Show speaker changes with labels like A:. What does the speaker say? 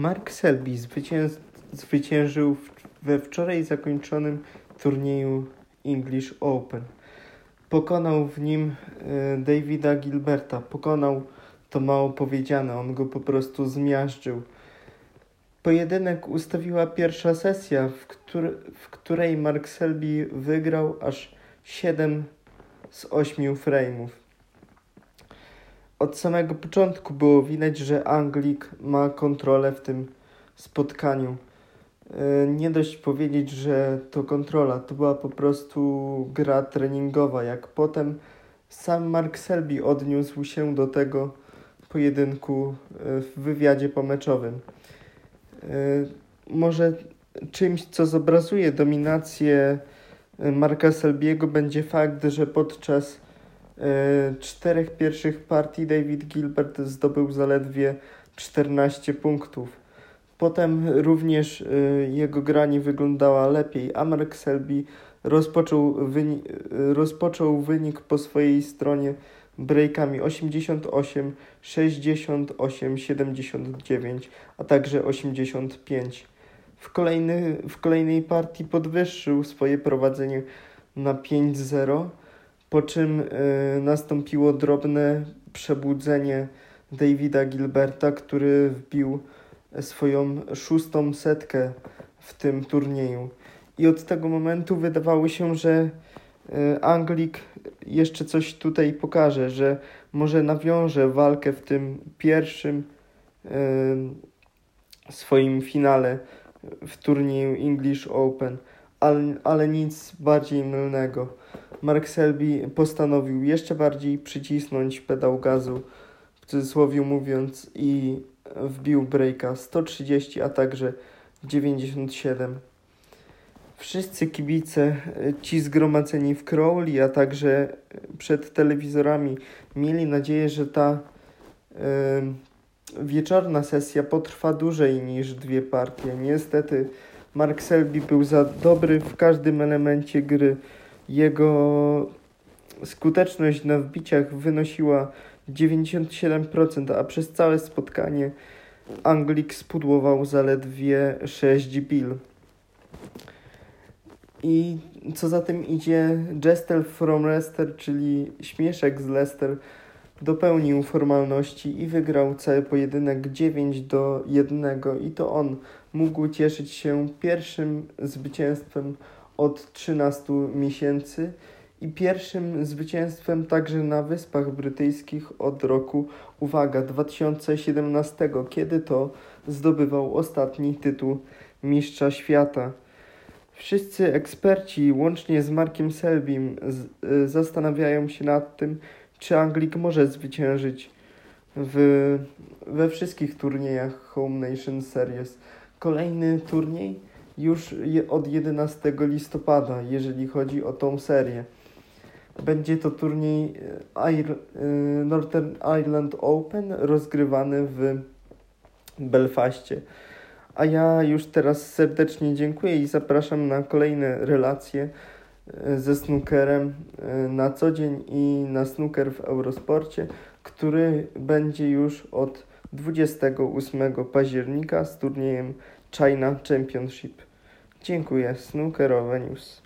A: Mark Selby zwyciężył we wczoraj zakończonym turnieju English Open. Pokonał w nim e, Davida Gilberta. Pokonał to mało powiedziane, on go po prostu zmiażdżył. Pojedynek ustawiła pierwsza sesja, w, któr w której Mark Selby wygrał aż 7 z 8 frame'ów. Od samego początku było widać, że Anglik ma kontrolę w tym spotkaniu. E, nie dość powiedzieć, że to kontrola, to była po prostu gra treningowa. Jak potem sam Mark Selby odniósł się do tego pojedynku e, w wywiadzie pomeczowym. E, może czymś, co zobrazuje dominację Marka Selbiego będzie fakt, że podczas czterech pierwszych partii David Gilbert zdobył zaledwie 14 punktów. Potem również y, jego gra nie wyglądała lepiej, a Mark Selby rozpoczął, wyni rozpoczął wynik po swojej stronie breakami 88, 68, 79, a także 85. W, kolejny, w kolejnej partii podwyższył swoje prowadzenie na 5-0, po czym y, nastąpiło drobne przebudzenie Davida Gilberta, który wbił swoją szóstą setkę w tym turnieju. I od tego momentu wydawało się, że e, Anglik jeszcze coś tutaj pokaże, że może nawiąże walkę w tym pierwszym e, swoim finale w turnieju English Open, ale, ale nic bardziej mylnego. Mark Selby postanowił jeszcze bardziej przycisnąć pedał gazu, w cudzysłowie mówiąc, i wbił breaka 130, a także 97. Wszyscy kibice, ci zgromadzeni w Crowley, a także przed telewizorami, mieli nadzieję, że ta y, wieczorna sesja potrwa dłużej niż dwie partie. Niestety, Mark Selby był za dobry w każdym elemencie gry. Jego skuteczność na wbiciach wynosiła 97%, a przez całe spotkanie Anglik spudłował zaledwie 6 bil. I co za tym idzie, Jester from Leicester, czyli śmieszek z Leicester, dopełnił formalności i wygrał cały pojedynek 9 do 1 i to on mógł cieszyć się pierwszym zwycięstwem od 13 miesięcy i pierwszym zwycięstwem także na Wyspach Brytyjskich od roku, uwaga, 2017, kiedy to zdobywał ostatni tytuł Mistrza Świata. Wszyscy eksperci, łącznie z Markiem Selbim, y, zastanawiają się nad tym, czy Anglik może zwyciężyć w, we wszystkich turniejach Home Nation Series. Kolejny turniej już od 11 listopada, jeżeli chodzi o tą serię. Będzie to turniej e, Air, e, Northern Ireland Open rozgrywany w Belfaście. A ja już teraz serdecznie dziękuję i zapraszam na kolejne relacje e, ze snookerem na co dzień i na snooker w Eurosporcie, który będzie już od 28 października z turniejem China Championship. Dziękuję. Snookerowe News.